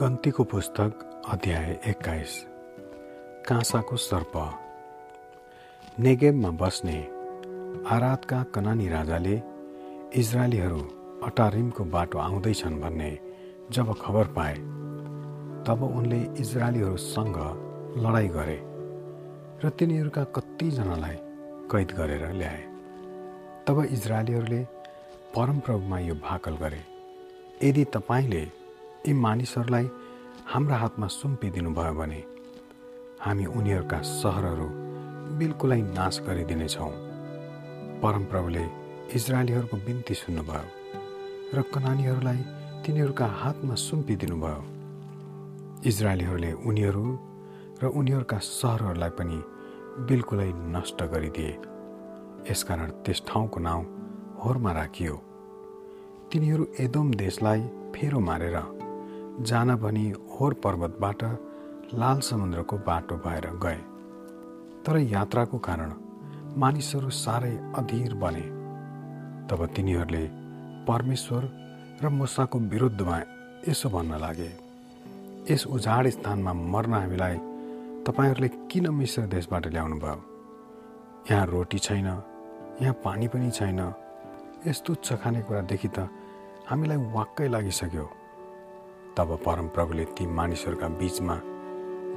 गन्तीको पुस्तक अध्याय एक्काइस। काँसाको सर्प। नेगेबमा बस्ने आरातका कनानी राजाले इजरायलीहरू अटारिमको बाटो आउँदैछन् भन्ने जब खबर पाए तब उनले इजरायलीहरूसँग लडाइँ गरे र तिनीहरूका कतिजनालाई कैद गरेर ल्याए। तब इजरायलीहरूले परमप्रभुमा यो भाकल गरे। यदि तपाईँले यी मानिसहरूलाई हाम्रा हातमा सुम्पिदिनु भयो भने हामी उनीहरूका सहरहरू बिल्कुलै नाश गरिदिनेछौँ। परमप्रभुले इजरायलीहरूको बिन्ती सुन्नुभयो र कनानीहरूलाई तिनीहरूका हातमा सुम्पिदिनु भयो इजरायलीहरूले उनीहरू र उनीहरूका सहरहरूलाई पनि बिल्कुलै नष्ट गरिदिए। यसकारण त्यस ठाउँको नाउँ होरमा राखियो। तिनीहरू एदोम देशलाई फेरो मारेर जान भनी होर पर्वतबाट लाल समुद्रको बाटो भएर गए। तर यात्राको कारण मानिसहरू साह्रै अधीर बने। तब तिनीहरूले परमेश्वर र मुसाको विरुद्धमा यसो भन्न लागे यस उजाड स्थानमा मर्न हामीलाई तपाईँहरूले किन मिश्र देशबाट ल्याउनु भयो यहाँ रोटी छैन यहाँ पानी पनि छैन। यस्तो तुच्छ खानेकुरादेखि त हामीलाई वाक्कै लागिसक्यो। तब परमप्रभुले ती मानिसहरूका बिचमा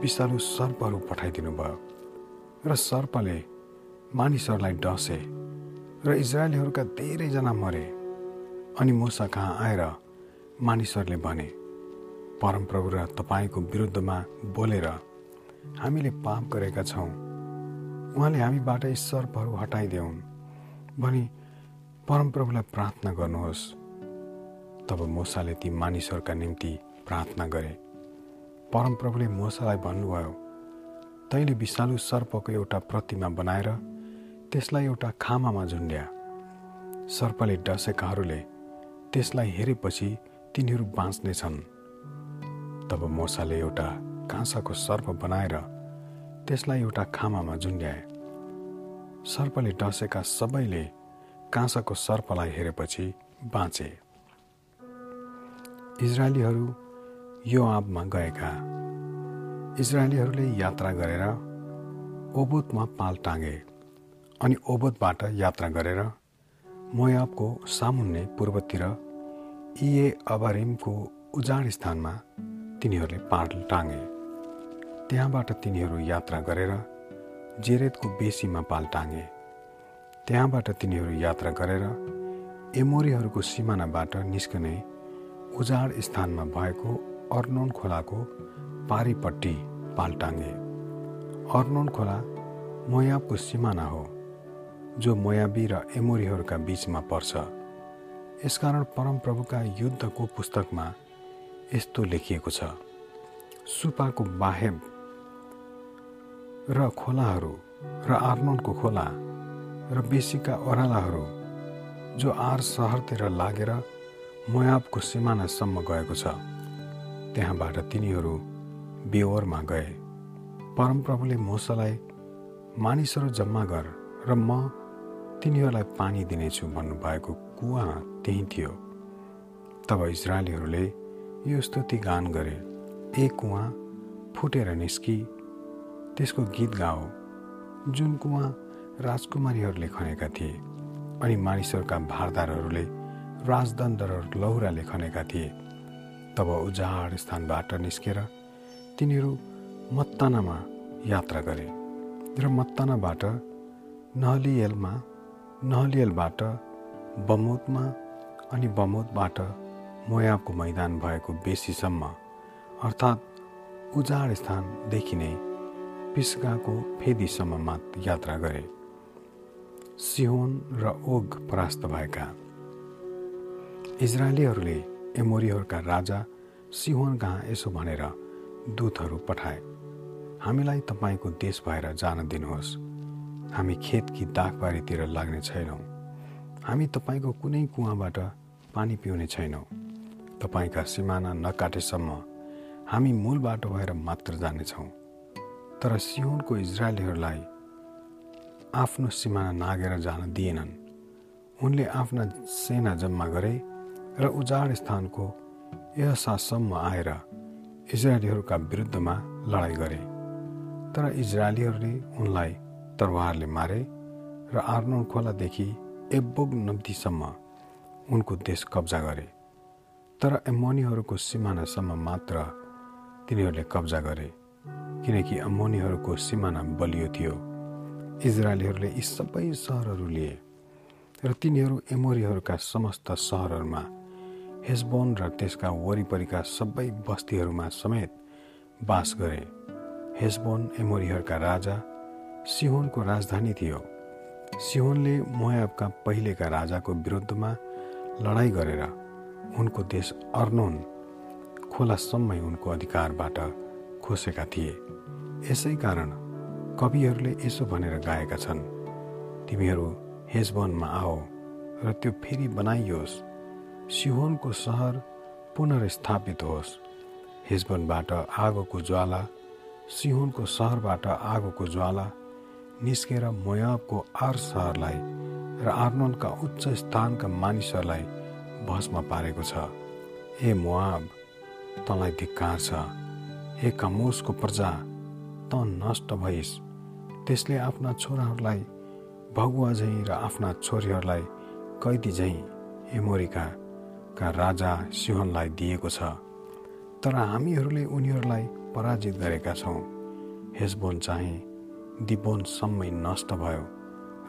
विषालु सर्पहरू पठाइदिनु भयो र सर्पले मानिसहरूलाई डसे र इजरायलीहरूका धेरैजना मरे। अनि मुसा कहाँ आएर मानिसहरूले भने परमप्रभु र तपाईँको विरुद्धमा बोलेर हामीले पाप गरेका छौँ। उहाँले हामीबाट यी सर्पहरू हटाइदेऊन् भनी परमप्रभुलाई प्रार्थना गर्नुहोस् तब मोसाले ती मानिसहरूका निम्ति प्रार्थना गरे। परमप्रभुले मोसालाई भन्नुभयो तैँले विषालु सर्पको एउटा प्रतिमा बनाएर त्यसलाई एउटा खामामा झुन्ड्या। सर्पले डसेकाहरूले त्यसलाई हेरेपछि तिनीहरू बाँच्नेछन्। तब मोसाले एउटा काँसाको सर्प बनाएर त्यसलाई एउटा खामामा झुन्ड्याए। सर्पले डसेका सबैले काँसाको सर्पलाई हेरेपछि बाँचे। इजरायलीहरू यो आबमा गएका इजरायलीहरूले यात्रा गरेर ओबोतमा पाल टाँगे अनि ओबोतबाट यात्रा गरेर मोयाबको सामुन्ने पूर्वतिर इए अबारिमको उजाड स्थानमा तिनीहरूले पाल टाँगे। त्यहाँबाट तिनीहरू यात्रा गरेर जेरेदको बेसीमा पाल टाँगे। त्यहाँबाट तिनीहरू यात्रा गरेर एमोरीहरूको सिमानाबाट निस्कने उजाड स्थानमा भएको अर्नोन खोलाको पारिपट्टि पाल्टाङ्गे अर्नोन खोला मोयाबको सिमाना हो जो मोयाबी र एमोरीहरूका बिचमा पर्छ। यसकारण परमप्रभुका युद्धको पुस्तकमा यस्तो लेखिएको छ सुपाको बाहेब र खोलाहरू र आर्नोनको खोला र बेसीका ओह्रालाहरू जो आर सहरतिर लागेर मोयाबको सिमानासम्म गएको छ। त्यहाँबाट तिनीहरू बेवरमा गए। परमप्रभुले मोसालाई मानिसहरू जम्मा गर र म तिनीहरूलाई पानी दिनेछु भन्नुभएको कुवा त्यहीँ थियो। तब इजरायलीहरूले यो स्तुति गान गरे। ए कुवा फुटेर निस्कि त्यसको गीत गाओ जुन कुवा राजकुमारीहरूले खनेका थिए अनि मानिसहरूका भारदारहरूले राजदण्ड र लौराले खनेका थिए। तब उजाड स्थानबाट निस्केर तिनीहरू मत्तानामा यात्रा गरे र मत्तानाबाट नहलियलमा नहलियलबाट बमोदमा अनि बमोदबाट मोयाबको मैदान भएको बेसीसम्म अर्थात् उजाड स्थानदेखि नै पिस्गाको फेदीसम्ममा यात्रा गरे। सिहोन र ओग परास्त भएका। इजरायलीहरूले एमोरीहरूका राजा सिहोन कहाँ यसो भनेर दूतहरू पठाए। हामीलाई तपाईँको देश भएर जान दिनुहोस्। हामी खेतकी दागबारीतिर लाग्ने छैनौँ। हामी तपाईँको कुनै कुवाबाट पानी पिउने छैनौँ। तपाईँका सिमाना नकाटेसम्म हामी मूल बाटो भएर मात्र जानेछौँ। तर सिहोनको इजरायलीहरूलाई आफ्नो सिमाना नागेर जान दिएनन्। उनले आफ्ना सेना जम्मा गरे र उजाड स्थानको यहसासम्म आएर इजरायलीहरूका विरुद्धमा लडाइँ गरे। तर इजरायलीहरूले उनलाई तरवारले मारे र आर्नोन खोलादेखि एब्बोग नब्दीसम्म उनको देश कब्जा गरे। तर एमोनीहरूको सिमानासम्म मात्र तिनीहरूले कब्जा गरे किनकि अमोनीहरूको सिमाना बलियो थियो। इजरायलीहरूले यी सबै सहरहरू लिए र तिनीहरू एमोरीहरूका समस्त सहरहरूमा हेसबोन र त्यसका वरिपरिका सबै बस्तीहरूमा समेत बास गरे। हेसबोन एमोरीहरूका राजा सिहोनको राजधानी थियो। सिहोनले मोयाबका पहिलेका राजाको विरुद्धमा लडाइँ गरेर उनको देश अर्नोन खोलासम्मै उनको अधिकारबाट खोसेका थिए। यसै कारण कविहरूले यसो भनेर गाएका छन् तिमीहरू हेजबनमा आओ र त्यो फेरि बनाइयोस्। सिहोनको सहर पुनर्स्थापित होस्। हेजबनबाट आगोको ज्वाला सिहोनको सहरबाट आगोको ज्वाला निस्केर मोयाबको आर सहरलाई र आर्नोनका उच्च स्थानका मानिसहरूलाई भस्म पारेको छ। ए मोआब तँलाई धिक्कार छ। हे कमोसको प्रजा त नष्ट भइस्। त्यसले आफ्ना छोराहरूलाई भगुवा झैँ र आफ्ना छोरीहरूलाई कैदी झैँ। एमोरिका का राजा सिंहनलाई दिएको छ। तर हामीहरूले उनीहरूलाई पराजित गरेका छौँ। हेसबोन चाहिँ दिबोनसम्मै नष्ट भयो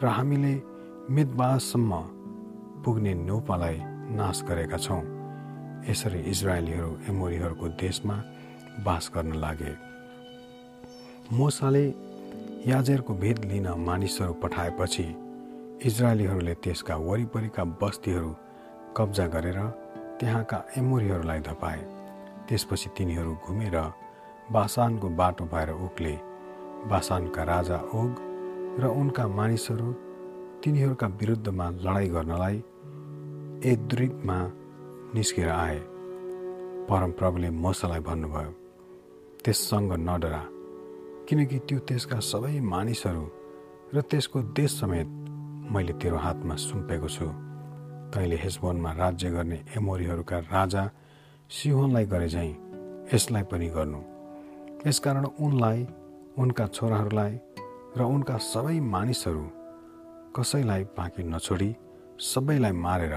र हामीले मितबासम्म पुग्ने नौपालाई नाश गरेका छौँ। यसरी इजरायलीहरू एमोरीहरूको देशमा बास गर्न लागे। मोसाले याजेरको भेद लिन मानिसहरू पठाएपछि इजरायलीहरूले त्यसका वरिपरिका बस्तीहरू कब्जा गरेर त्यहाँका एमोरीहरूलाई धपाए। त्यसपछि तिनीहरू घुमेर बासानको बाटो भएर उक्ले। बासानका राजा ओग र उनका मानिसहरू तिनीहरूका विरुद्धमा लडाइँ गर्नलाई एद्रिकमा निस्केर आए। परमप्रभुले मसालाई भन्नुभयो त्यससँग नडरा किनकि त्यो त्यसका सबै मानिसहरू र त्यसको देश समेत मैले तेरो हातमा सुम्पेको छु। तैँले यस राज्य गर्ने एमोरीहरूका राजा सिहोनलाई गरे झैँ यसलाई पनि गर्नु। यसकारण उनलाई उनका छोराहरूलाई र उनका सबै मानिसहरू कसैलाई बाँकी नछोडी सबैलाई मारेर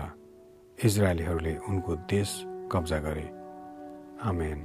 इजरायलीहरूले उनको देश कब्जा गरे। आमेन।